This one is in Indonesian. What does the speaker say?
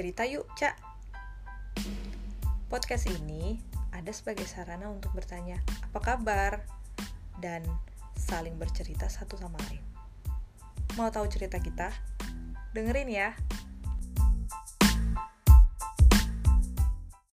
Cerita yuk, Cak. Podcast ini ada sebagai sarana untuk bertanya, apa kabar? Dan saling bercerita satu sama lain. Mau tahu cerita kita? Dengerin ya.